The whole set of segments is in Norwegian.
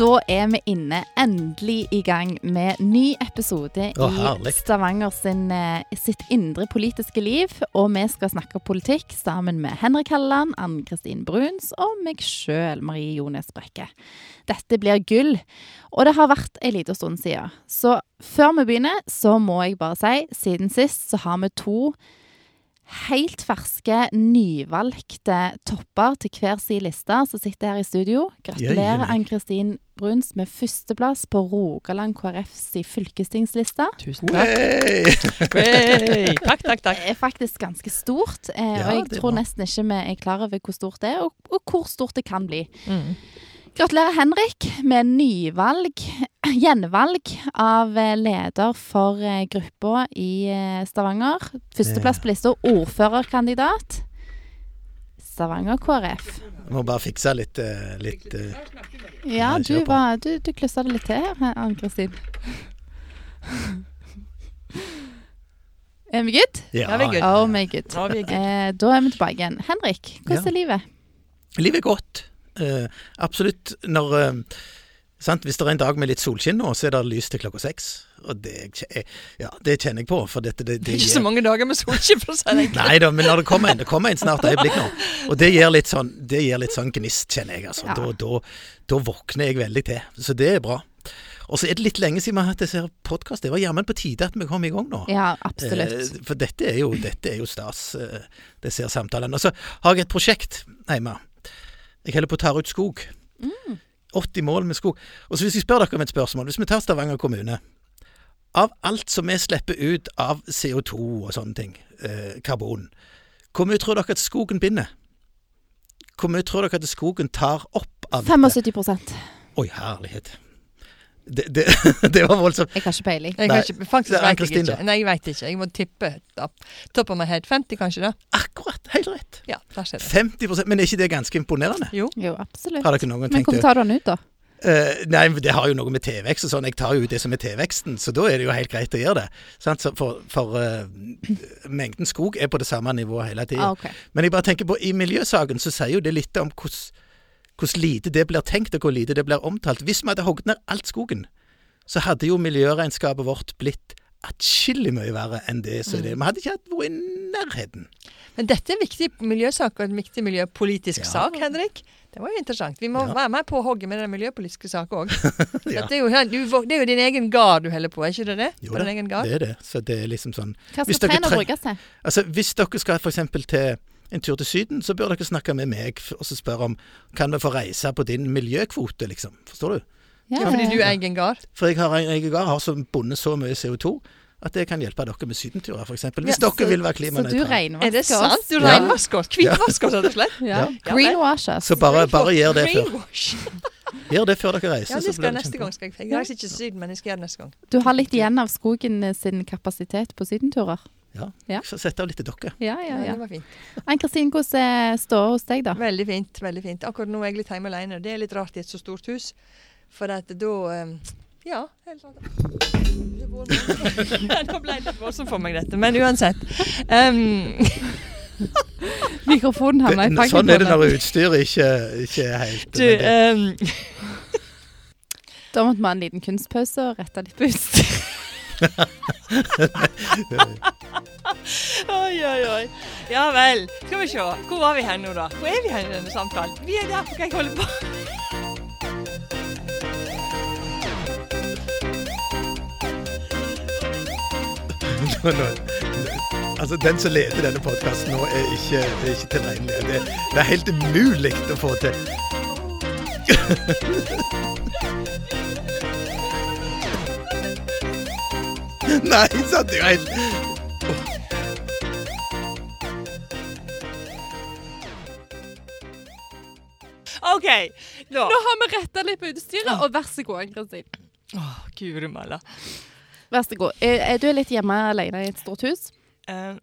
Da er vi inne endelig i gang med ny episode Å, i herlig. Stavanger sin, eh, sitt indre politiske liv. Og vi skal snakke politikk sammen med Henrik Halleland, Ann Kristin Bruns og meg sjøl, Marie Jones Brekke. Dette blir gull, og det har vært en liten stund siden. Så før vi begynner, så må jeg bare si, siden sist så har vi to helt ferske, nyvalgte topper til hver sin liste som sitter her i studio. Gratulerer, Ann-Kristin Bruns, med førsteplass på Rogaland KrFs fylkestingsliste. Tusen takk. Hey! Hey, takk, takk, takk. Det er faktisk ganske stort, eh, Ja, og jeg tror nesten ikke vi er klar over hvor stort det er, og, og hvor stort det kan bli. Mm. Gratulerer, Henrik, med nyvalg, gjenvalg av eh, leder for eh, gruppa i eh, Stavanger. Førsteplass på lista, ordførerkandidat. Stavanger KrF. Jeg må bare fikse litt, litt Ja, du, var, du, du klussa det litt til her, Ann-Kristin. Er vi good? Ja, vi er good. Oh my good. Nå er vi good. Eh, da er vi tilbake igjen. Henrik, hvordan Ja. er livet? Livet er godt. Eh, absolutt. Når eh, sant? Hvis det er en dag med litt solskinn nå, så er det lys til klokka seks. Og det, ja, det kjenner jeg på. For dette, det, Det det er ikke så mange dager med solskinn, for å si det enkelt. Nei da, men når det kommer en, det kommer en snart øyeblikk nå. Og det gir litt sånn, det gir litt sånn gnist, kjenner jeg. altså. Ja. Da, da, da våkner jeg veldig til. Så det er bra. Og så er det litt lenge siden vi har hatt disse podkast. Det var jammen på tide at vi kom i gang nå. Ja, absolutt. Eh, For dette er jo, dette er jo stas, eh, disse samtalene. Og så har jeg et prosjekt hjemme. Jeg holder på å ta ut skog. Mm. 80 mål med skog. Og så hvis jeg spør dere om et spørsmål. Hvis vi tar Stavanger kommune. Av alt som vi slipper ut av CO2 og sånne ting, eh, karbon, hvor mye tror dere at skogen binder? Hvor mye tror dere at skogen tar opp av dette? 75 Oi, herlighet. Det, det, det var voldsomt. Jeg har ikke peiling. Jeg Nei, ikke, faktisk vet jeg Ann-Kristin, ikke. da. Nei, jeg vet ikke. Jeg må tippe opp. Top of my head. 50, kanskje? da? Akkurat. Helt rett. Ja, der skjer det. 50% Men er ikke det ganske imponerende? Jo. Jo, absolutt. Har dere noen Men hvordan tar du den ut, da? Uh, nei, det har jo noe med tilvekst og sånn. Jeg tar jo ut det som er tilveksten, så da er det jo helt greit å gjøre det. Sant? Så For, for uh, mengden skog er på det samme nivået hele tida. Ah, okay. Men jeg bare tenker på, i miljøsaken så sier jo det litt om hvordan hvordan lite det blir tenkt, og hvor lite det blir omtalt. Hvis vi hadde hogd ned alt skogen, så hadde jo miljøregnskapet vårt blitt atskillig mye verre enn det som er. Vi hadde ikke vært i nærheten. Men dette er en viktig miljøsak og en viktig miljøpolitisk Ja. sak, Henrik. Det var jo interessant. Vi må Ja. være med på hogget med den miljøpolitiske saken òg. Ja. det, er jo det er jo din egen gard du holder på, er ikke det det? Jo da, din egen gard? det er det. Så det er liksom sånn Hva skal trærne brukes til? Altså, Hvis dere skal f.eks. til en tur til Syden, så bør dere snakke med meg og så spørre om kan vi få reise på din miljøkvote, liksom. Forstår du? Ja, fordi du er egen gard? For jeg har, jeg har som bonde så mye CO2 at det kan hjelpe dere med sydenturer, f.eks. Hvis Ja, dere vil være Så du klimanøytrale. Er det sant? Du Ja. renvasker oss? Hvitvasker oss, rett og slett? Ja. Ja. Greenwash us. Så bare, bare gjør det før. Gjør det før dere reiser. Ja, det skal jeg det neste gang. Skal jeg. jeg reiser ikke til Syden, men jeg skal gjøre det neste gang. Du har litt igjen av skogen sin kapasitet på sydenturer. Ja. Ja. Så sett av litt til dere. Ja, ja, Ja, ja. det var fint. Ann-Kristin, hvordan er det hos deg, da? Veldig fint. veldig fint. Akkurat nå er jeg litt hjemme alene. Det er litt rart i et så stort hus. For at da eh, Ja. Helt sant. Nå ble det litt voldsomt for meg, dette. Men uansett. Um, Mikrofonen havna i Det, fanget sånn er det når utstyret ikke, ikke er helt du um, Da måtte vi ha en liten kunstpause og rette litt på utstyr. Oi, oi, oi. Ja vel. Skal vi se. Hvor var vi hen nå, da? Hvor er vi hen i denne samtalen? Vi er der, hva jeg holder på Altså, Den som leder denne podkasten nå, er ikke, er ikke tilregnelig. Det, det er helt umulig å få til. Nei, sant? Det er jo helt OK. Nå, Nå har vi retta litt på utstyret, og vær så god, Ann-Kristin. Åh, Guri malla. Vær så god. Er, er du litt hjemme alene i et stort hus? Eh,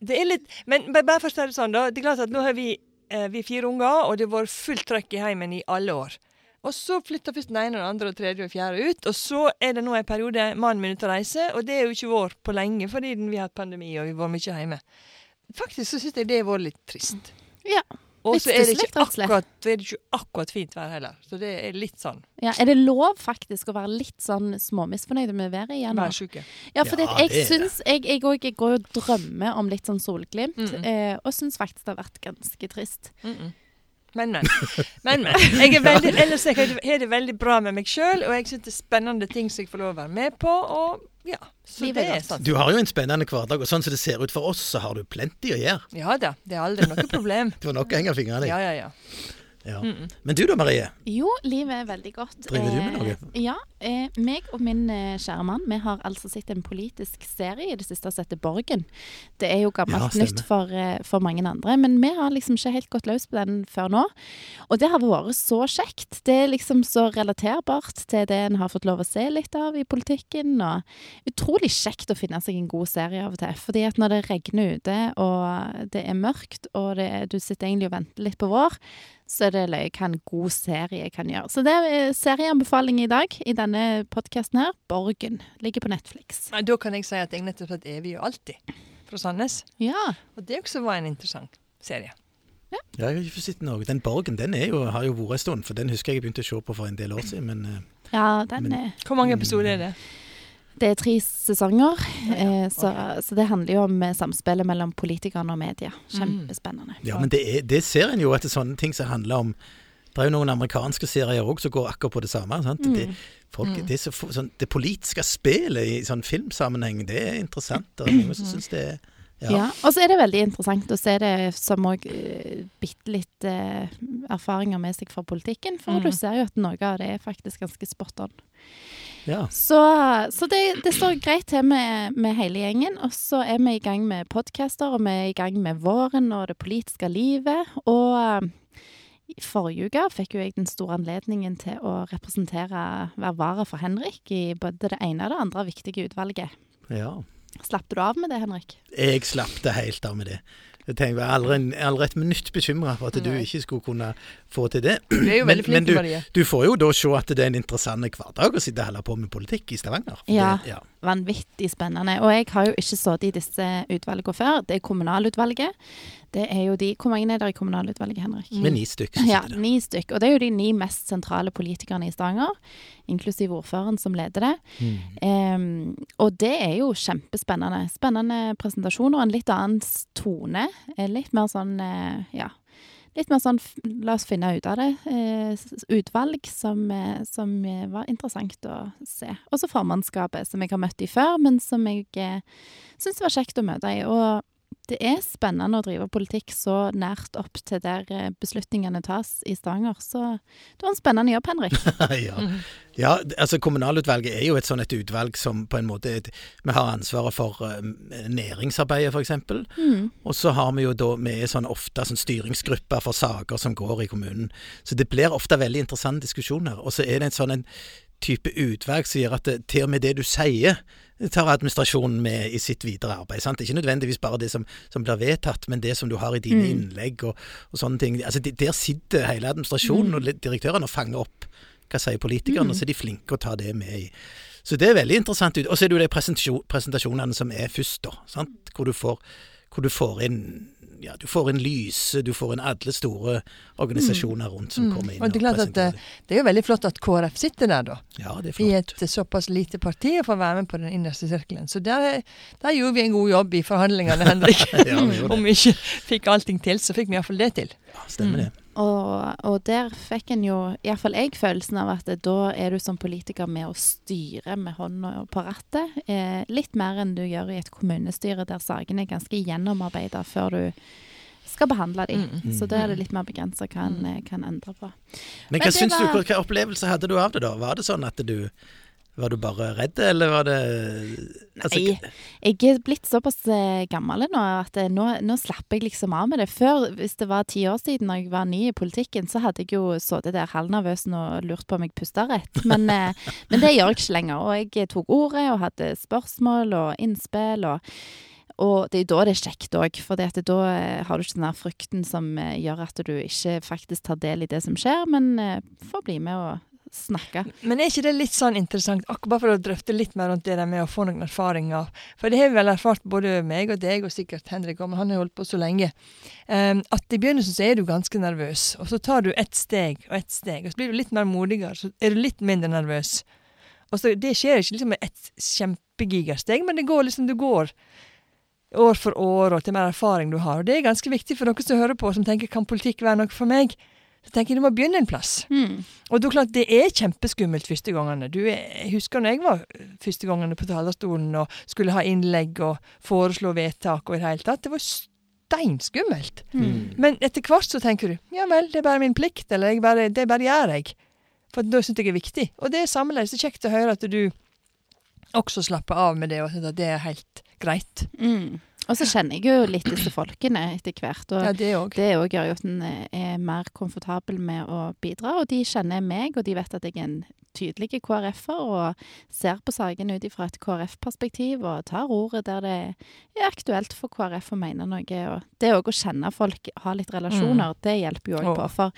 det er litt Men bare først er det sånn, da. Det er klart at nå har vi, eh, vi fire unger, og det har vært fullt trøkk i heimen i alle år. Og så flytter først den ene, den andre, og tredje og fjerde ut. Og så er det nå en periode mannen min ute å reise, og det er jo ikke vår på lenge fordi vi har hatt pandemi og vi var mye hjemme. Faktisk så syns jeg det har vært litt trist. Ja. Og så er det ikke og akkurat, er det ikke akkurat fint vær heller. Så det er litt sånn Ja, er det lov faktisk å være litt sånn småmisfornøyd med været igjen? nå? værsjuke. Ja, for Ja, jeg det er syns Jeg, jeg, jeg går og drømmer om litt sånn solglimt, Mm. eh, og syns faktisk det har vært ganske trist. Mm -mm. Men, men. men, men. Jeg er veldig, ellers jeg har det- det veldig bra med meg sjøl, og jeg syns det er spennende ting som jeg får lov å være med på. Og ja, så det er sånn. Du har jo en spennende hverdag, og sånn som det ser ut for oss, så har du plenty å gjøre. Ja da, det er aldri noe problem. Du har nok å henge fingrene i. Ja, ja, ja. Ja. Mm -mm. Men du da, Marie? Jo, livet er veldig godt. Driver du med Eh, noe? Ja. Eh, meg og min eh, kjære mann vi har altså sett en politisk serie i det siste som heter Borgen. Det er jo gammelt Ja, nytt for, for mange andre, men vi har liksom ikke helt gått løs på den før nå. Og det har vært så kjekt. Det er liksom så relaterbart til det en har fått lov å se litt av i politikken. Og utrolig kjekt å finne seg en god serie av og til. Fordi at når det regner ute, og det er mørkt, og det, du sitter egentlig og venter litt på vår, så er det løye hva en god serie kan gjøre. Så det er serieanbefaling i dag i denne podkasten her. Borgen. Ligger på Netflix. Nei, Da kan jeg si at jeg nettopp har sett Evig og alltid fra Sandnes. Ja. Og det også var en interessant serie. Ja, jeg har ikke sett noe. Den Borgen den er jo, har jo vært en stund, for den husker jeg jeg begynte å se på for en del år siden. Men eh, Ja, den Men- er Hvor mange episoder er det? Det er tre sesonger, eh, så, så det handler jo om eh, samspillet mellom politikerne og media. Kjempespennende. ja, men det, er, det ser en jo etter sånne ting som handler om Det er jo noen amerikanske serier òg som går akkurat på det samme. Sant? Det, folk, det, er så, sånn, det politiske spillet i sånn filmsammenheng, det er interessant. Og noen som syns det er Ja. ja. Og så er det veldig interessant å se det som òg uh, bitte litt uh, erfaringer med seg fra politikken. For du ser jo at noe av det er faktisk ganske spot on. Ja. Så, så det, det står greit til med, med hele gjengen. Og så er vi i gang med podcaster, og vi er i gang med våren og det politiske livet. Og eh, i forrige uke fikk jo jeg den store anledningen til å representere, være vara for Henrik i både det ene og det andre viktige utvalget. ja. Slapp du av med det, Henrik? Jeg slapp det helt av med det. Jeg tenker, jeg aldri, aldri et minutt bekymra for at du Nei. ikke skulle kunne få til det. Du er jo Men- veldig men flink, du, du får jo da se at det er en interessant hverdag å sitte og holde på med politikk i Stavanger. Ja. Det, ja. Vanvittig spennende. Og jeg har jo ikke sittet i disse utvalgene før. Det er kommunalutvalget. Det er jo de Hvor mange er det i kommunalutvalget, Henrik? Med ni stykker Ja, ni stykk. Og det er jo de ni mest sentrale politikerne i Stavanger, inklusiv ordføreren som leder det. Mm. Um, og det er jo kjempespennende. Spennende presentasjoner, en litt annen tone. Eh, Litt mer sånn, eh, ja Litt mer sånn la oss finne ut av det. Eh, utvalg som, eh, som eh, var interessant å se. Og så formannskapet, som jeg har møtt i før, men som jeg syns var kjekt å møte i. Og det er spennende å drive politikk så nært opp til der eh, beslutningene tas i Stavanger. Så det var en spennende jobb, Henrik. ja. ja, altså Kommunalutvalget er jo et sånn et utvalg som på en måte et, Vi har ansvaret for uh, næringsarbeidet, f.eks. Mm. Og så har vi jo da Vi er sånn ofte sånn styringsgrupper for saker som går i kommunen. Så det blir ofte veldig interessante diskusjoner. Og så er det en sånn en type utvalg som gjør at det, til og med det du sier, tar administrasjonen med i sitt videre arbeid. Sant? Ikke nødvendigvis bare det som, som blir vedtatt, men det som du har i dine Mm. innlegg og, og sånne ting. Altså, de, der sitter hele administrasjonen og direktørene og fanger opp hva sier politikerne, og så er de flinke å ta det med i. Så det er veldig interessant. Og så er det jo de presentasjonene som er først, da. Sant? Hvor du får, hvor du får inn ja, du får en Lyse, du får en alle store organisasjoner rundt som kommer inn. Og det er klart at det, det er jo veldig flott at KrF sitter der, da. ja, det er I et såpass lite parti og får være med på den innerste sirkelen. Så der, der gjorde vi en god jobb i forhandlingene, Henrik. Ja, vi. Om vi ikke fikk allting til, så fikk vi iallfall det til. Ja, stemmer det. Og, og der fikk en jo, iallfall jeg, følelsen av at da er du som politiker med å styre med hånda på rattet. Eh, litt mer enn du gjør i et kommunestyre der sakene er ganske gjennomarbeida før du skal behandle dem. Mm. Så da er det litt mer begrensa hva en eh, kan endre på. Men Men hva du, var- hva, hva opplevelse hadde du av det da? Var det sånn at du Var du bare redd, eller var det altså, Nei. Jeg er blitt såpass eh, gammel nå at eh, nå, nå slapper jeg liksom av med det. Før, hvis det var ti år siden da jeg var ny i politikken, så hadde jeg jo sittet der halvnervøs og lurt på om jeg pusta rett. Men, eh, men det gjør jeg ikke lenger. Og jeg tok ordet og hadde spørsmål og innspill. og og det er da det er kjekt òg, for da har du ikke den der frykten som gjør at du ikke faktisk tar del i det som skjer, men får bli med og snakke. Men er ikke det litt sånn interessant, akkurat for å drøfte litt mer rundt det der med å få noen erfaringer? For det har vi vel erfart, både meg og deg, og sikkert Henrik òg, men han har holdt på så lenge. Um, at i begynnelsen så er du ganske nervøs, og så tar du ett steg og ett steg, og så blir du litt mer modigere, så er du litt mindre nervøs. Og så Det skjer ikke liksom med ett kjempegigasteg, men det går liksom, du går år for år, og til mer erfaring du har. Og det er ganske viktig for dere som hører på, som tenker kan politikk være noe for meg? Så tenker jeg du må begynne en plass. Mm. Og det er klart, det er kjempeskummelt første gangene. Du, jeg husker når jeg var første gangene på talerstolen og skulle ha innlegg og foreslå vedtak og i det hele tatt. Det var steinskummelt. Mm. Men etter hvert så tenker du ja vel, det er bare min plikt, eller jeg bare, det bare gjør jeg. For da syns jeg det er viktig. Og det er sammenlignet så kjekt å høre at du også slapper av med det, og at det er helt greit. Mm. Og så kjenner jeg jo litt disse folkene etter hvert. og Ja, det òg. Det òg gjør jo at en eh, er mer komfortabel med å bidra, og de kjenner meg, og de vet at jeg er en tydelig KrF-er og ser på sakene ut ifra et KrF-perspektiv og tar ordet der det er aktuelt for KrF å mene noe. Og det òg å kjenne folk, ha litt relasjoner, det hjelper jo òg på. For,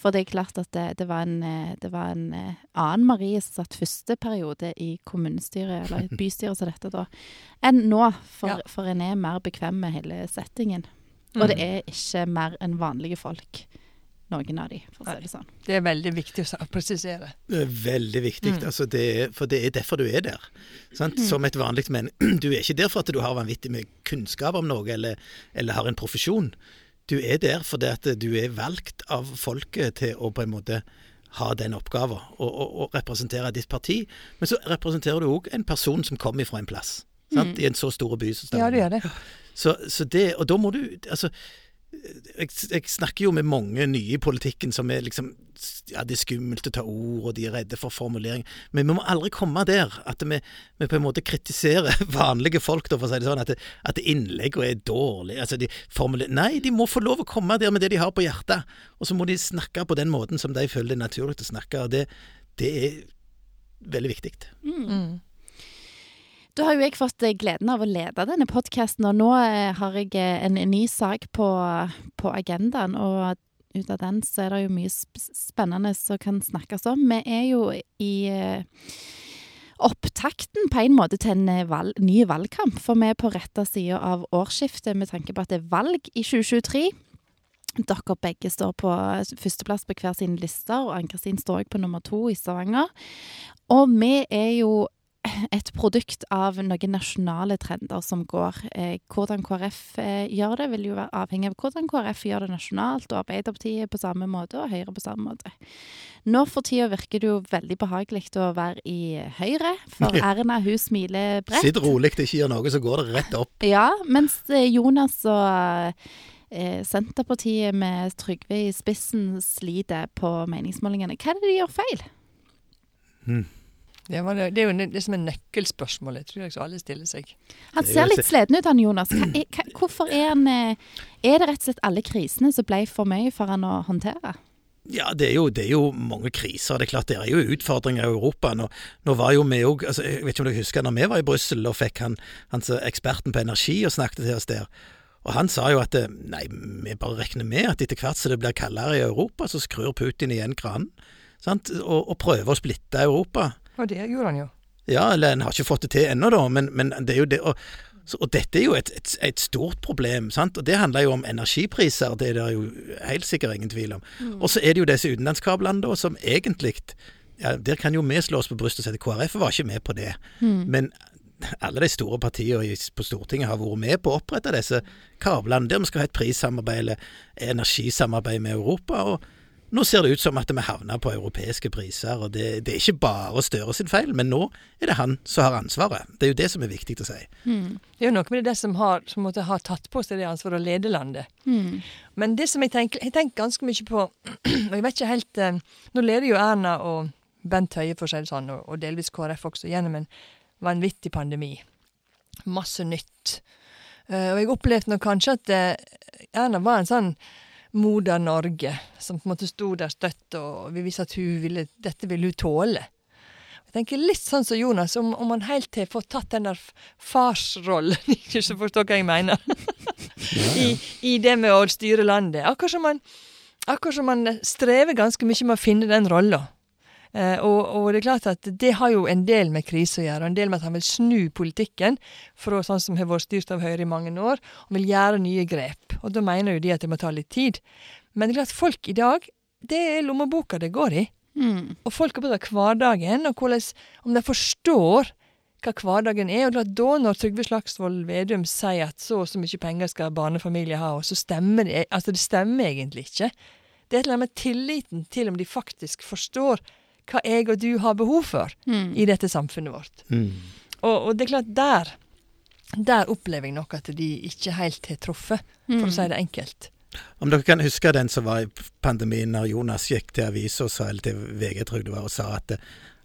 for det er klart at det, det var en, det var en eh, annen Marie som satt første periode i kommunestyret, eller i bystyret som dette da, enn nå. For, Ja. for en er mer bekvem med hele settingen. Og det Mm. er ikke mer enn vanlige folk, noen av de, for å si det sånn. Det er veldig viktig å presisere. Det er veldig viktig, Mm. altså det er, for det er derfor du er der. Sant? Mm. Som et vanlig menn. Du er ikke der for at du har vanvittig med kunnskap om noe, eller, eller har en profesjon. Du er der fordi at du er valgt av folket til å på en måte ha den oppgaven, og, og, og representere ditt parti. Men så representerer du òg en person som kommer fra en plass. Sant? Mm. I en så stor by som Ja, du det gjør det. Så, så det, og da må du altså jeg, jeg snakker jo med mange nye i politikken som er liksom Ja, det er skummelt å ta ord, og de er redde for formulering. Men vi må aldri komme der at vi, vi på en måte kritiserer vanlige folk, da, for å si det sånn, at, det, at innleggene er dårlige. Altså, de formulerer Nei, de må få lov å komme der med det de har på hjertet. Og så må de snakke på den måten som de føler det er naturlig å snakke. og det, det er veldig viktig. Mm. Da har jo jeg fått eh, gleden av å lede denne podkasten, og nå eh, har jeg eh, en, ny sak på, på agendaen. Og ut av den så er det jo mye spennende som kan snakkes om. Vi er jo i opptakten på en måte til en valg, ny valgkamp, for vi er på rette sida av årsskiftet med tanke på at det er valg i 2023. Dere begge står på førsteplass på hver sine lister, og Ann-Kristin står også på nummer to i Stavanger. Og vi er jo et produkt av noen nasjonale trender som går. Eh, hvordan KrF eh, gjør det, vil jo være avhengig av hvordan KrF gjør det nasjonalt, og Arbeiderpartiet på samme måte, og Høyre på samme måte. Nå for tida virker det jo veldig behagelig å være i Høyre, for Erna hun smiler bredt. Sitt rolig, det ikke gjør noe, så går det rett opp. Ja, mens eh, Jonas og eh, Senterpartiet med Trygve i spissen sliter på meningsmålingene. Hva er det de gjør feil? Det, var det, det er jo det som er nøkkelspørsmålet, tror jeg så alle stiller seg. Han er ser litt sliten ut, han Jonas. Hva hva, hvorfor er han eh, Er det rett og slett alle krisene som ble for mye for han å håndtere? Ja, det er, jo, det er jo mange kriser. Det er klart det er jo utfordringer i Europa. Nå, nå var jo vi òg altså, Jeg vet ikke om dere husker når vi var i Brussel og fikk han, han er eksperten på energi og snakket til oss der. Og han sa jo at eh, nei, vi bare regner med at etter hvert som det blir kaldere i Europa, så skrur Putin igjen kranen. Og, og prøver å splitte Europa. Og det gjorde han jo. Ja, eller en har ikke fått det til ennå, da, men, men det er jo det. Og, så, og dette er jo et, et, et stort problem, sant? og det handler jo om energipriser. Det er det jo helt sikkert ingen tvil om. Og så er det jo disse utenlandskablene, da, som egentlig ja, Der kan jo vi slå oss på brystet og si at KrF var ikke med på det. Men alle de store partiene på Stortinget har vært med på å opprette disse kablene, der vi skal ha et prissamarbeid eller energisamarbeid med Europa. og nå ser det ut som at vi havner på europeiske priser, og det, det er ikke bare Støre sin feil, men nå er det han som har ansvaret. Det er jo det som er viktig å si. Det er jo noe med det som har, som måtte ha tatt på seg det ansvaret å lede landet. Mm. Men det som jeg tenker, jeg tenker ganske mye på Og jeg vet ikke helt eh, Nå leder jo Erna og Bent Høie, for å si det sånn, og, og delvis KrF også, gjennom en vanvittig pandemi. Masse nytt. Eh, og jeg opplevde nok kanskje at eh, Erna var en sånn moder Norge, som på en måte sto der støtt, og vi visste at hun ville, dette ville hun tåle. Jeg tenker litt sånn som Jonas, om, om han helt har fått tatt den der farsrollen, ikke du forstår hva jeg mener, i, i det med å styre landet. Akkurat som man, akkurat som man strever ganske mye med å finne den rolla. Eh, og, og det er klart at det har jo en del med krise å gjøre, og en del med at han vil snu politikken fra sånn som har vært styrt av Høyre i mange år, og vil gjøre nye grep. Og da mener jo de at det må ta litt tid. Men det er klart folk i dag, det er lommeboka det går i. Mm. Og folk er opptatt av hverdagen, og hvordan, om de forstår hva hverdagen er. Og da, når Trygve Slagsvold Vedum sier at så og så mye penger skal barnefamilier ha, og så stemmer det Altså, det stemmer egentlig ikke. Det er et eller annet med tilliten til om de faktisk forstår hva jeg og du har behov for Mm. i dette samfunnet vårt. Mm. Og, og det er klart, der der opplever jeg nok at de ikke helt har truffet, for å si det enkelt. Om dere kan huske den som var i pandemien, når Jonas gikk til avisa eller til VG tror jeg det var, og sa at det,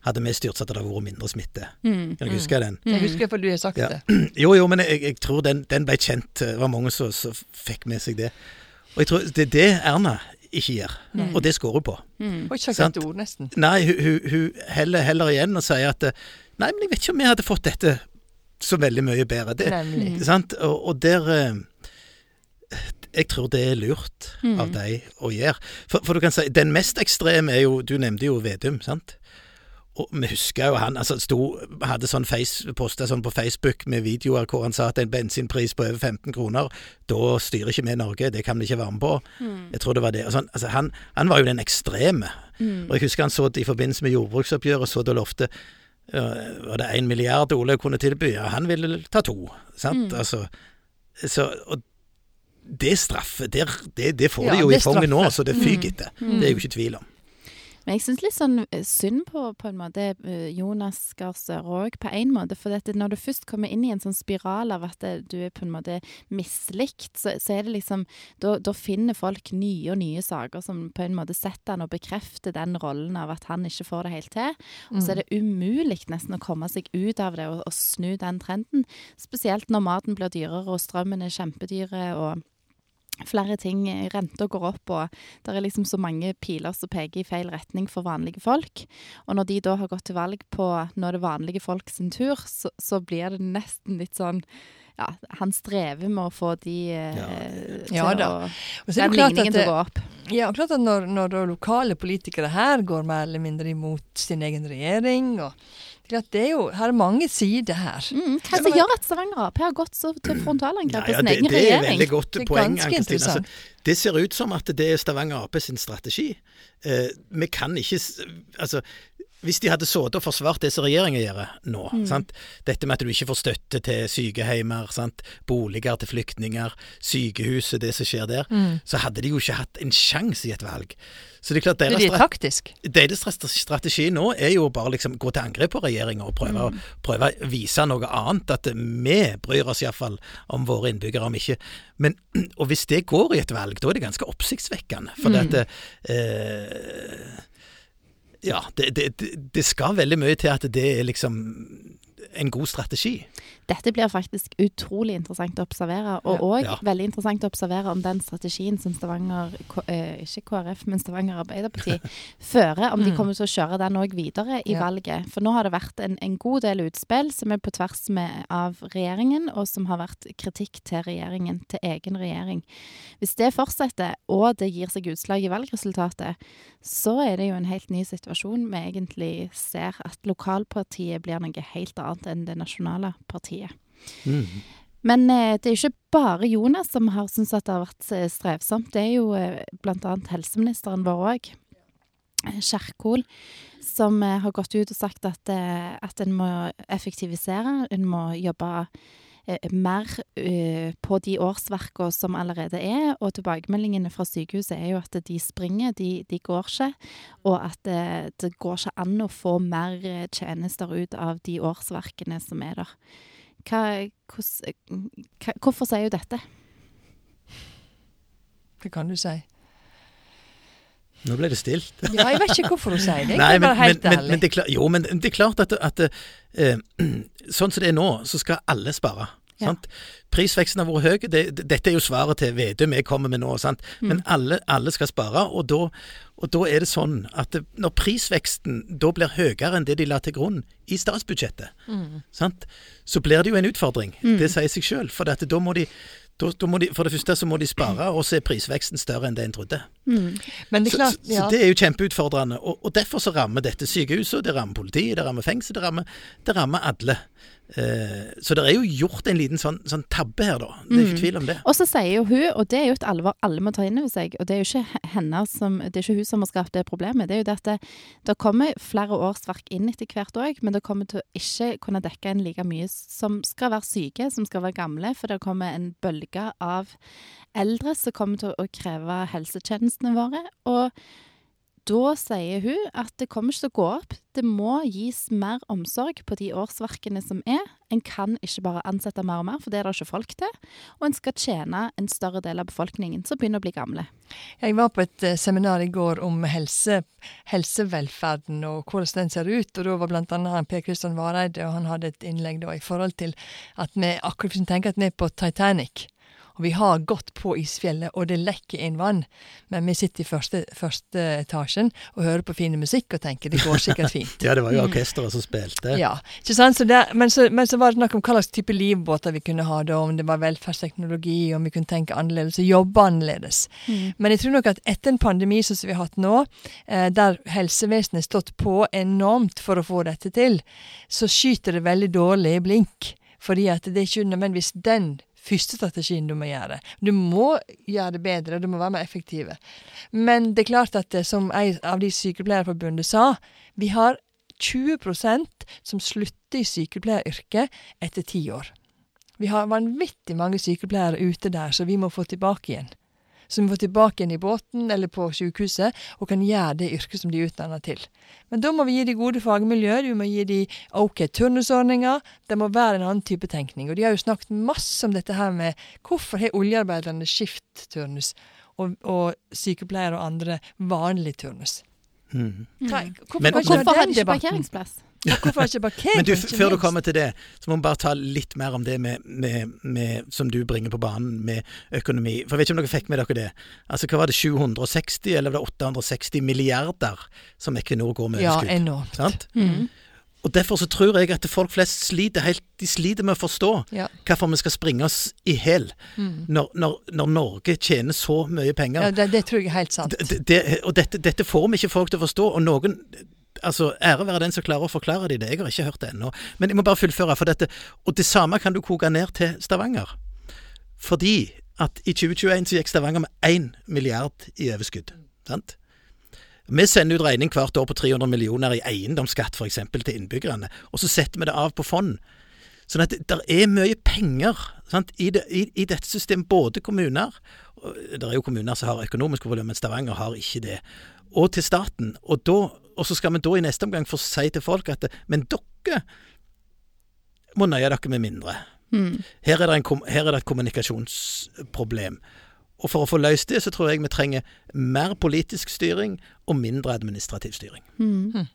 hadde vi styrt så hadde det vært mindre smitte. Mm. Kan dere huske den? Jeg husker for du har sagt Ja. det. Jo, jo, men jeg, jeg tror den, den ble kjent. Det var mange som, som fikk med seg det. Og jeg tror det er det Erna ikke gjør, mm. og det skårer hun på. Mm. Og ikke sagt et ord, nesten. Nei, hun, hun, hun heller, heller igjen og sier at eh, Nei, men jeg vet ikke om vi hadde fått dette så veldig mye bedre. Det? Og, og der eh, Jeg tror det er lurt Mm. av deg å gjøre. For, for du kan si, den mest ekstreme er jo Du nevnte jo Vedum, sant? Og vi husker jo han altså sto, hadde sånn face, posta sånn på Facebook med videoer hvor han sa at en bensinpris på over 15 kroner, da styrer ikke vi Norge, det kan vi ikke være med på. Mm. Jeg tror det var det. Sånn, altså han, han var jo den ekstreme. Mm. Og jeg husker han så det i forbindelse med jordbruksoppgjøret, så det lovte Var det én milliard Ole kunne tilby? Ja, han ville ta to. Sant? Mm. Altså, så, og det straffer. Det, det, det får Ja, de jo i fanget nå, så det Mm. fyker etter. Mm. Det er jo ikke tvil om. Men jeg syns litt sånn eh, synd på, på en måte eh, Jonas Gahr Støre òg, på en måte. For dette, når du først kommer inn i en sånn spiral av at du er på en måte mislikt, så, så er det liksom da, da finner folk nye og nye saker som på en måte setter han og bekrefter den rollen av at han ikke får det helt til. Og så er det umulig nesten å komme seg ut av det og, og snu den trenden. Spesielt når maten blir dyrere og strømmen er kjempedyre og flere ting. Renta går opp, og det er liksom så mange piler som peker i feil retning for vanlige folk. Og når de da har gått til valg på nå er det vanlige folk sin tur, så, så blir det nesten litt sånn ja, han strever med å få de eh, Ja. til Ja da. å er Den ligningen til å gå opp. Ja, og klart at når, når lokale politikere her går mer eller mindre imot sin egen regjering og det er det er jo, Her er mange sider her. Mm, hva det som gjør at Stavanger Ap har gått så til frontalangrep på Ja, ja, sin egen regjering? det er et veldig godt Det er poeng. ganske interessant. Altså, det ser ut som at det er Stavanger Ap sin strategi. Eh, vi kan ikke Altså, hvis de hadde sittet og forsvart det som regjeringen gjør nå, Mm. sant? dette med at du ikke får støtte til sykehjemmer, sant? boliger til flyktninger, sykehuset, det som skjer der, Mm. så hadde de jo ikke hatt en sjanse i et valg. Så det er klart Det er taktisk. deres strategi nå er jo bare liksom gå til angrep på regjeringa og prøve, å- prøve å vise noe annet. At vi bryr oss iallfall om våre innbyggere, om ikke Men Og hvis det går i et valg, da er det ganske oppsiktsvekkende. For Mm. det, eh, Ja, det, det, det- det skal veldig mye til at det er liksom en god strategi. Dette blir faktisk utrolig interessant å observere, og òg Ja. veldig interessant å observere om den strategien som Stavanger, eh, ikke KrF, men Stavanger Arbeiderparti fører, om de Mm. kommer til å kjøre den òg videre i Ja. valget. For nå har det vært en, en god del utspill som er på tvers med, av regjeringen, og som har vært kritikk til regjeringen, til egen regjering. Hvis det fortsetter, og det gir seg utslag i valgresultatet, så er det jo en helt ny situasjon. Vi egentlig ser at lokalpartiet blir noe helt annet enn det nasjonale partiet. Mm. Men eh, det er jo ikke bare Jonas som har syntes at det har vært eh, strevsomt. Det er jo bl.a. blant annet helseministeren vår òg, Kjerkol, som eh, har gått ut og sagt at, eh, at en må effektivisere, en må jobbe eh, mer eh, på de årsverkene som allerede er, og tilbakemeldingene fra sykehuset er jo at de springer, de, de går ikke, og at det, det går ikke an å få mer eh, tjenester ut av de årsverkene som er der. Hva, hvordan, hva, hvorfor sier hun dette? Hva kan du si? Nå ble det stilt. Ja, jeg vet ikke hvorfor hun sier det. Nei, men, helt men, men, men det er klart, jo, men det er klart at, at uh, sånn som det er nå, så skal alle spare. Ja. Sant? Prisveksten har vært høy. Det, det, dette er jo svaret til Vedum jeg kommer med nå. Sant? Men alle, alle skal spare, og da, og da er det sånn at det, når prisveksten da blir høyere enn det de la til grunn i statsbudsjettet, Mm. sant? så blir det jo en utfordring. Det sier seg sjøl. For da må de Da, da de, for det første så må de spare, og så er prisveksten større enn det en trodde. Mm. Men det klart, så, ja. så det er jo kjempeutfordrende. Og, og derfor så rammer dette sykehuset, det rammer politiet, det rammer fengsel, det rammer, det rammer alle. Eh, så det er jo gjort en liten sånn, sånn tabbe her, da. Det er ikke Mm. tvil om det. Og så sier jo hun, og det er jo et alvor alle må ta inn over seg, og det er jo ikke henne som, det er ikke hun som har skapt det problemet, det er jo det at det, det kommer flere årsverk inn etter hvert òg, men det kommer til å ikke kunne dekke inn like mye som skal være syke, som skal være gamle, for det kommer en bølge av eldre som kommer til å kreve helsetjenestene våre. og da sier hun at det kommer ikke til å gå opp. Det må gis mer omsorg på de årsverkene som er. En kan ikke bare ansette mer og mer, for det er det ikke folk til. Og en skal tjene en større del av befolkningen som begynner å bli gamle. Jeg var på et eh, seminar i går om helse, helsevelferden og hvordan den ser ut. og Da var han Per Kristian Vareide, og han hadde et innlegg da i forhold til at vi akkurat tenker at vi er på Titanic. Og vi har gått på isfjellet, og det lekker inn vann. Men vi sitter i første, første etasjen og hører på fin musikk og tenker det går sikkert fint. Ja, det var jo orkesteret som spilte. Ja, ikke sant? Så der, men, så, men så var det snakk om hva slags type livbåter vi kunne ha da, om det var velferdsteknologi, om vi kunne tenke annerledes og jobbe annerledes. Men jeg tror nok at etter en pandemi som vi har hatt nå, eh, der helsevesenet har stått på enormt for å få dette til, så skyter det veldig dårlig blink. Fordi at det er ikke nødvendigvis den første strategien du må gjøre. Du må gjøre det bedre, du må være mer effektive. Men det er klart at det, som en av de sykepleierforbundet sa, vi har 20% som slutter i sykepleieryrket etter ti år. Vi har vanvittig mange sykepleiere ute der, så vi må få tilbake igjen. Vi må tilbake igjen i båten eller på sykehuset og kan gjøre det yrket som de er utdanna til. Men da må vi gi de gode fagmiljøer, vi må gi de OK turnusordninger. Det må være en annen type tenkning. Og de har jo snakket masse om dette her med hvorfor har oljearbeiderne skiftturnus, og, og sykepleiere og andre vanlig turnus. Mhm. Hva, hvorfor Men- kan hvorfor hadde har de ikke parkeringsplass? Hvorfor ikke parkering? Men du, før du kommer til det, så må vi bare ta litt mer om det med, med, med, som du bringer på banen med økonomi. For jeg vet ikke om dere fikk med dere det. Altså, Hva var det, 760 eller var det 860 milliarder som Equinor går med Ja, enormt. Sant? Mm. Og Derfor så tror jeg at folk flest sliter helt, de sliter med å forstå Ja. hvorfor vi skal springe oss i hæl Mm. når, når, når Norge tjener så mye penger. Ja, det, det tror jeg er helt sant. Det, det, og dette, dette får vi ikke folk til å forstå. Og noen altså Ære være den som klarer å forklare det. Jeg har ikke hørt det ennå. Men jeg må bare fullføre. for dette, Og det samme kan du koke ned til Stavanger. Fordi at i 2021 så gikk Stavanger med 1 milliard i overskudd. Sant? Vi sender ut regning hvert år på 300 millioner i eiendomsskatt f.eks. til innbyggerne, og så setter vi det av på fond. Sånn at det er mye penger sant, i, det, i, i dette systemet, både kommuner og Det er jo kommuner som har økonomiske problemer, men Stavanger har ikke det. Og til staten. Og, da, og så skal vi da i neste omgang få si til folk at Men dere må nøye dere med mindre. Mm. Her er, det en, her er det et kommunikasjonsproblem. Og for å få løst det, så tror jeg vi trenger mer politisk styring og mindre administrativ styring. Mm.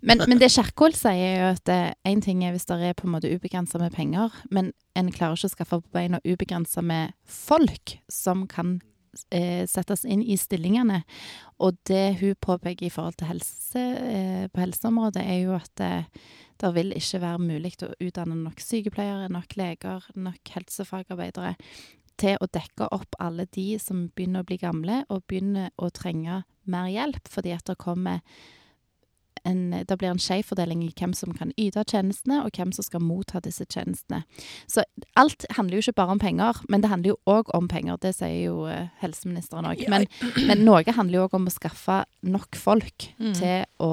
Men, men det Kjerkol sier, er jo at én ting er hvis det er på en måte ubegrensa med penger, men en klarer ikke å skaffe på beina ubegrensa med folk som kan eh, settes inn i stillingene. Og det hun påpeker i forhold til helse, eh, på helseområdet, er jo at eh, det vil ikke være mulig å utdanne nok sykepleiere, nok leger, nok helsefagarbeidere til å dekke opp alle de som begynner å bli gamle og begynner å trenge mer hjelp, fordi at det kommer en, det blir en skjevfordeling i hvem som kan yte tjenestene, og hvem som skal motta disse tjenestene. Så alt handler jo ikke bare om penger, men det handler jo òg om penger. Det sier jo eh, helseministeren òg. Men, men noe handler jo òg om å skaffe nok folk Mm. til å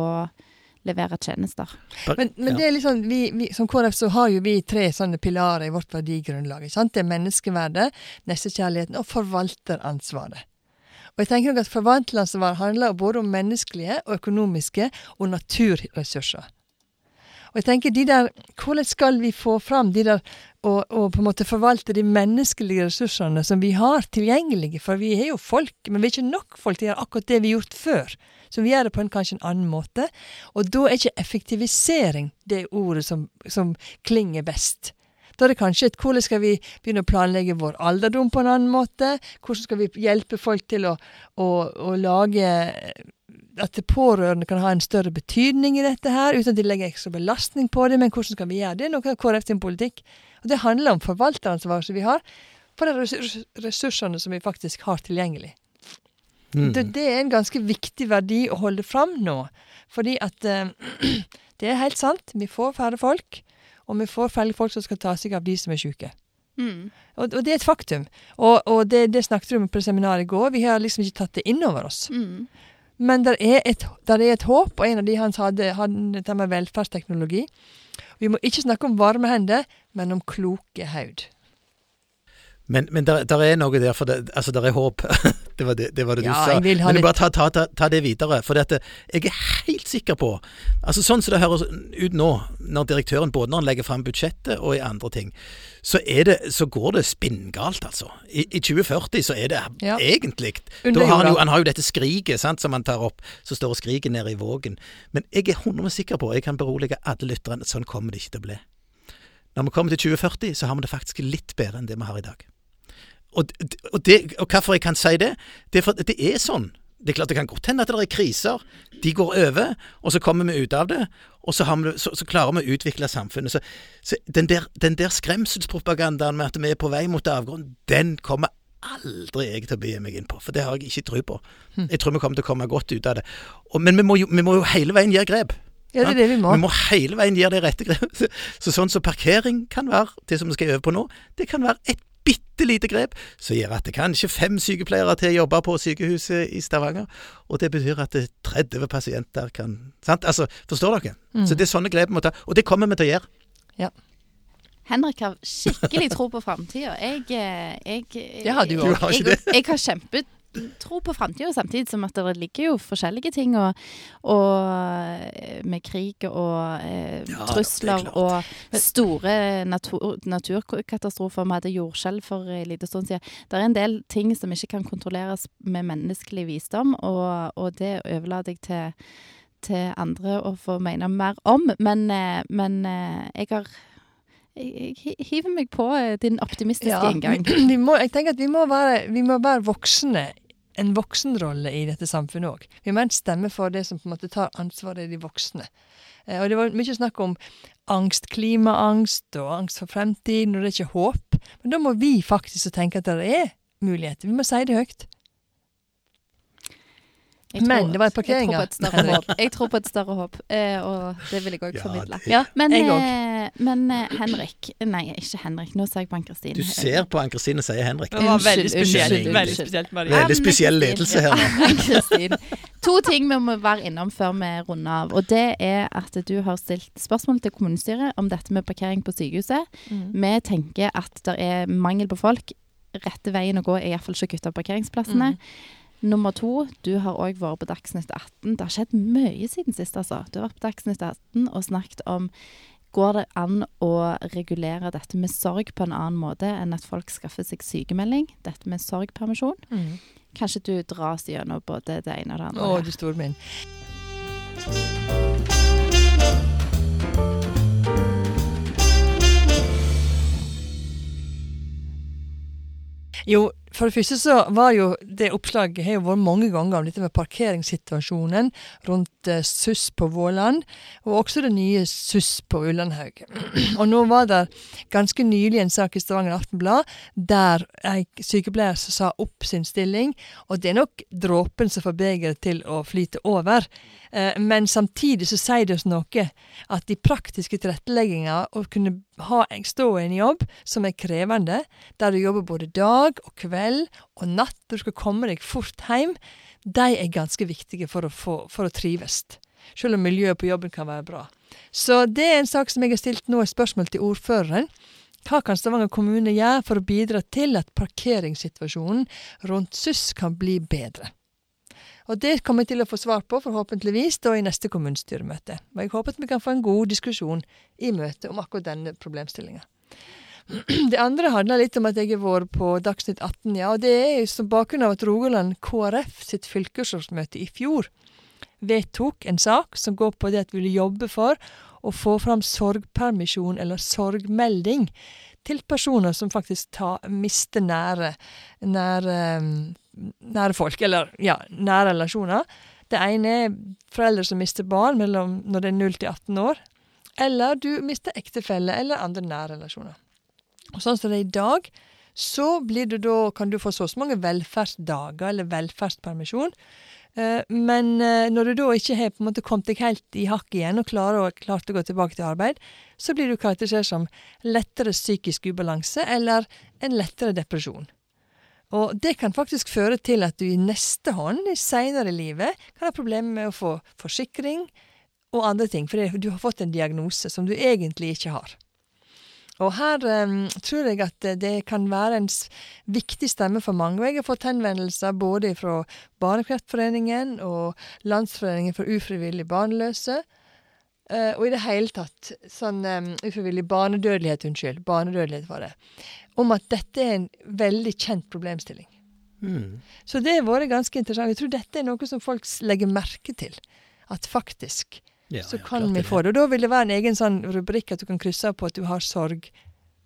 levere tjenester. Men, men det er sånn, vi, vi, som KrF så har jo vi tre sånne pilarer i vårt verdigrunnlag. ikke sant? Det er menneskeverdet, nestekjærligheten og forvalteransvaret. Og jeg tenker nok at Forvalteransvar handler både om menneskelige og økonomiske og naturressurser. Og jeg tenker de der, Hvordan skal vi få fram de der og, og på en måte forvalte de menneskelige ressursene som vi har tilgjengelige? For vi er jo folk, men vi er ikke nok folk til å gjøre akkurat det vi har gjort før. Så vi gjør det på en kanskje en annen måte. Og da er ikke effektivisering det ordet som, som klinger best. Da er det kanskje et hvordan skal vi begynne å planlegge vår alderdom på en annen måte? Hvordan skal vi hjelpe folk til å, å, å lage at pårørende kan ha en større betydning i dette her, uten at de legger ekstra belastning på det. Men hvordan skal vi gjøre det? Noe av KrF sin politikk. Og Det handler om forvalteransvaret som vi har. for de ressurs ressursene som vi faktisk har tilgjengelig. Mm. Det, det er en ganske viktig verdi å holde fram nå. Fordi at eh, det er helt sant, vi får færre folk, og vi får færre folk som skal ta seg av de som er syke. Mm. Og, og det er et faktum. Og, og det, det snakket vi om på seminaret i går. Vi har liksom ikke tatt det inn over oss. Mm. Men det er, et- er et håp, og en av de han hadde, hadde dette med velferdsteknologi. Vi må ikke snakke om varme hender, men om kloke haud. Men, men der, der er noe der, for det, altså der er håp. det var det, det, var det du Ja, sa. vil ha men litt- bare ta, ta, ta, ta det videre. For dette, jeg er helt sikker på altså Sånn som det høres ut nå, når direktøren både når han legger fram budsjettet og i andre ting, så, det, så går det spinngalt, altså. I, I 2040 så er det Ja. egentlig da har han, jo, han har jo dette skriket sant, som han tar opp, som står og skriker nede i vågen. Men jeg er 100 sikker på, jeg kan berolige alle lytterne, sånn kommer det ikke til å bli. Når vi kommer til 2040, så har vi det faktisk litt bedre enn det vi har i dag. Og, og, det, og hvorfor jeg kan si det? Det er for det er sånn. Det er klart det kan godt hende at det er kriser. De går over, og så kommer vi ut av det. Og så, har vi, så, så klarer vi å utvikle samfunnet. Så, så den, der, den der skremselspropagandaen med at vi er på vei mot avgrunn, den kommer aldri jeg til å begi meg inn på. For det har jeg ikke tro på. Jeg tror vi kommer til å komme godt ut av det. Og, men vi må, jo, vi må jo hele veien gjøre grep. Ja, det er det vi må. Vi må hele veien gjøre det rette grep. Så, så sånn som parkering kan være, det som vi skal øve på nå, det kan være et bitte lite grep som gjør at det kanskje fem sykepleiere til jobber på sykehuset i Stavanger. Og det betyr at det 30 pasienter kan sant? Altså, Forstår dere? Mm. Så det er sånne grep vi må ta. Og det kommer vi til å gjøre. Henrik har skikkelig tro på framtida. Jeg, eh, jeg, jeg, jeg har kjempetro på framtida, samtidig som at det ligger jo forskjellige ting og, og eh, med krig og eh, Ja, er trusler og store natur, naturkatastrofer. Vi hadde jordskjelv for en liten stund siden. Det er en del ting som ikke kan kontrolleres med menneskelig visdom, og, og det overlater jeg til, til andre å få mene mer om. Men, eh, men eh, jeg har jeg, hiver meg på din optimistiske inngang. Vi må, jeg tenker at vi må være, vi må være voksne. En voksenrolle i dette samfunnet òg. Vi må ha en stemme for det som på en måte tar ansvaret, i de voksne. Eh, og Det var mye snakk om angst, klimaangst og angst for fremtiden, og det er ikke håp. Men da må vi faktisk tenke at det er muligheter. Vi må si det høyt. Jeg Men det var en parkering, Jeg tror på et større håp. Jeg tror på et større håp, eh, og det vil jeg òg formidle. Ja, Men, jeg eh, men eh, Henrik Nei, ikke Henrik. Nå ser jeg på Ann-Kristin. Du ser på Ann-Kristin og sier Henrik. Det var veldig spesielt. unnskyld, Veldig spesielt, Veldig spesiell ledelse her nå. To ting vi må være innom før vi runder av. Og det er at du har stilt spørsmål til kommunestyret om dette med parkering på sykehuset. Mm. Vi tenker at det er mangel på folk. Rette veien å gå er iallfall ikke å kutte parkeringsplassene. Nummer to, du har òg vært på Dagsnytt 18. Det har skjedd mye siden sist, altså. Du har vært på Dagsnytt 18 og snakket om Går det an å regulere dette med sorg på en annen måte enn at folk skaffer seg sykemelding? Dette med sorgpermisjon? Mm. Kanskje du dras gjennom både det ene og det andre? Å, du store min. Jo, for det første så var jo det oppslaget har jo vært mange ganger om dette med parkeringssituasjonen rundt eh, SUS på Våland, og også det nye SUS på Ullandhaug. og nå var det ganske nylig en sak i Stavanger Aftenblad der ei sykepleier sa opp sin stilling, og det er nok dråpen som får begeret til å flyte over. Eh, Men samtidig så sier det oss noe at de praktiske tilrettelegginga, å kunne ha, stå i en jobb som er krevende, der du jobber både dag og kveld og natt, du skal komme deg fort hjem, de er ganske viktige for å, få, for å trives. Selv om miljøet på jobben kan være bra. Så det er en sak som jeg har stilt nå et spørsmål til ordføreren. Hva kan Stavanger kommune gjøre for å bidra til at parkeringssituasjonen rundt SUS kan bli bedre? Og det kommer jeg til å få svar på, forhåpentligvis, da i neste kommunestyremøte. Og jeg håper at vi kan få en god diskusjon i møtet om akkurat denne problemstillinga. Det andre handler litt om at jeg har vært på Dagsnytt 18, ja. Og det er som bakgrunn av at Rogaland KrF sitt fylkesårsmøte i fjor vedtok en sak som går på det at vi vil jobbe for å få fram sorgpermisjon eller sorgmelding til personer som faktisk tar, mister nære, nære, nære folk, eller ja, nære relasjoner. Det ene er foreldre som mister barn mellom når det er 0 til 18 år, eller du mister ektefelle eller andre nære relasjoner. Og sånn som det er i dag, så du da, kan du få så mange velferdsdager eller velferdspermisjon. Eh, Men eh, når du da ikke har på en måte kommet deg helt i hakk igjen og klarer klart å gå tilbake til arbeid, så blir du karakterisert som lettere psykisk ubalanse eller en lettere depresjon. Og det kan faktisk føre til at du i neste hånd, seinere i livet, kan ha problemer med å få forsikring og andre ting, fordi du har fått en diagnose som du egentlig ikke har. Og her um, tror jeg at det- kan være en viktig stemme for mange. Jeg har fått henvendelser både fra Barnekreftforeningen og Landsforeningen for ufrivillig barnløse. Uh, og i det hele tatt sånn um, ufrivillig barnedødelighet, unnskyld. Barnedødelighet var det. Om at dette er en veldig kjent problemstilling. Mm. Så det har vært ganske interessant. Jeg tror dette er noe som folk legger merke til. At faktisk Ja, så ja, kan vi det. få det. Og da vil det være en egen sånn rubrikk at du kan krysse av på at du har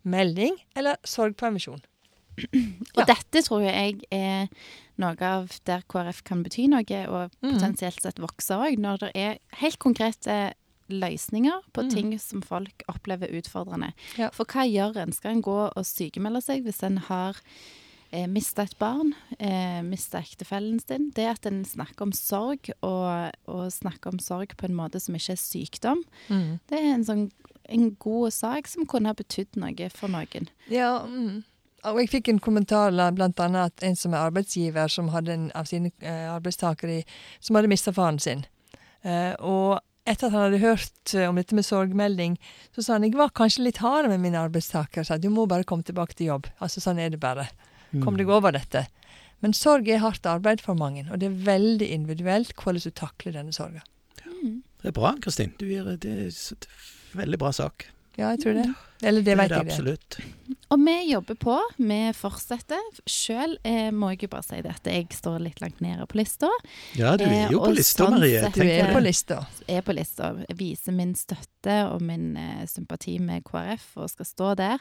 sorgmelding eller sorgpermisjon. Og Ja. dette tror jeg er noe av der KrF kan bety noe, og Mhm. potensielt sett vokse òg, når det er helt konkrete løsninger på mm. ting som folk opplever utfordrende. Ja. For hva gjør en? Skal en gå og sykemelde seg hvis en har eh, mista et barn, eh, mista ektefellen sin? Det at en snakker om sorg, og, og snakker om sorg på en måte som ikke er sykdom, det er en sånn en god sak som kunne ha betydd noe for noen. Ja, mm. Og jeg fikk en kommentar la- blant annet at en som er arbeidsgiver, som hadde en av sine eh, arbeidstakere som hadde mista faren sin. Eh, og etter at han hadde hørt eh, om dette med sorgmelding, så sa han jeg var kanskje litt hard med mine arbeidstakere. Sa du må bare komme tilbake til jobb. Altså sånn er det bare. Kom Mm. deg over dette. Men sorg er hardt arbeid for mange, og det er veldig individuelt hvordan du takler denne sorga. Det er bra, Kristin. Du gjør det er det er veldig bra sak. Ja, jeg tror det. Eller det det vet det jeg absolutt. Og vi jobber på, vi fortsetter. Sjøl eh, må jeg jo bare si det at jeg står litt langt nede på lista. Ja, du er jo Eh, på lista, sånn Marie. sett- Du er på lista. Er på lista. Viser min støtte og min eh, sympati med KrF og skal stå der.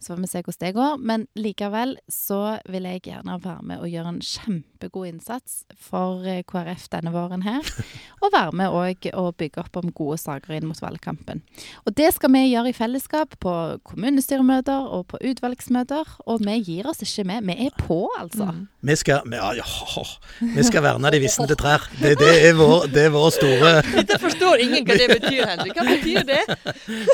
Så får vi se hvordan det går. Men likevel så vil jeg gjerne være med og gjøre en kjempegod innsats for eh, KrF denne våren her. Og være med òg og bygge opp om gode saker inn mot valgkampen. Og det skal vi gjøre i fellesskap på kommunestyremøter og på utvalgsmøter. Og vi gir oss ikke med. Vi er på, altså. Mm. Vi skal, vi, ja, ja, vi skal verne de visnede trær. Det, det, er vår, det er vår store Dette forstår ingen hva det betyr, Henrik. Hva betyr det?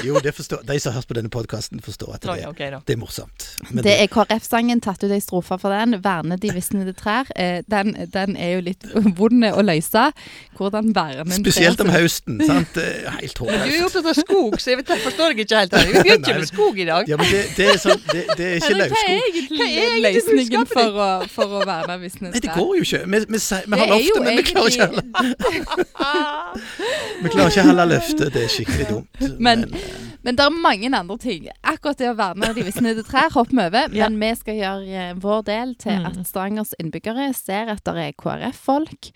Jo, det forstår, de som har hørt på denne podkasten, forstår at det, ja, okay, det er morsomt. Men Det er KrF-sangen, tatt ut ei strofe for den. 'Verne de visnede trær'. Eh, den, den er jo litt vond å løse. Hvordan verne en Spesielt om som- høsten. sant? Er Helt håpløst. du er opptatt av skog, så jeg forstår jeg ikke helt. Vi ikke men- med skog i dag. Ja, men det, det er sånn Det, det er ikke løvskog. Hva er egentlig løsningen for å, for å verne visne Nei, det går jo ikke. Vi, vi, sier- vi har løftet, men vi klarer ikke heller Vi klarer ikke heller løftet. Det er skikkelig dumt. Men- eh, Men det er mange andre ting. Akkurat det å verne de visnede trær hopper vi over. Men vi skal gjøre eh, vår del til Mm. at Stavangers innbyggere ser at det er KrF-folk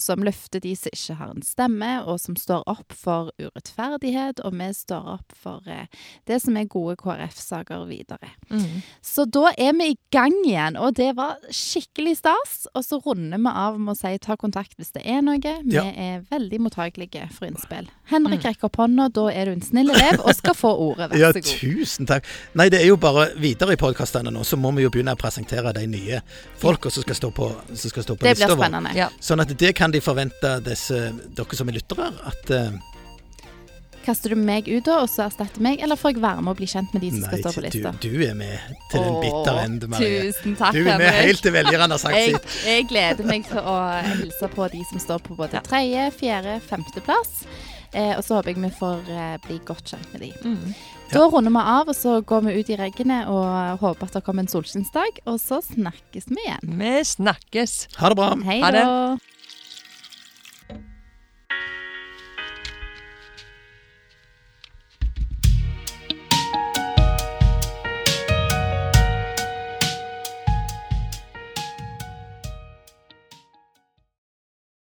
som løfter de som ikke har en stemme, og som står opp for urettferdighet. Og vi står opp for eh, det som er gode KrF-saker videre. Mm. Så da er vi i gang igjen, og det var skikkelig stas. Og så runder vi av med å si ta kontakt hvis det er noe. Vi Ja. er veldig mottagelige for innspill. Henrik rekker opp hånda, da er du en snill elev og skal få ordet. Vær Ja, så god. tusen takk. Nei, det er jo bare videre i podkastene nå, så må vi jo begynne å presentere de nye folka som skal stå på, som skal stå på Det blir lista vår. spennende. Ja. Sånn at det kan de forvente, disse, dere som er lyttere, at eh, Kaster du meg ut da, og så erstatter meg, eller får jeg være med og bli kjent med de som Nei, skal stå på lista? du er med til den bitter ende, Marie. Tusen takk, Du er med Henrik. helt til velgerne har sagt Jeg, sitt. jeg gleder meg til å hilse på de som står på både tredje, fjerde, femteplass. Eh, og så håper jeg vi får eh, bli godt kjent med de. Mm. Da runder vi av, og så går vi ut i regnet og håper at det kommer en solskinnsdag. Og så snakkes vi igjen. Vi snakkes. Ha det bra. Hei Ha det. da.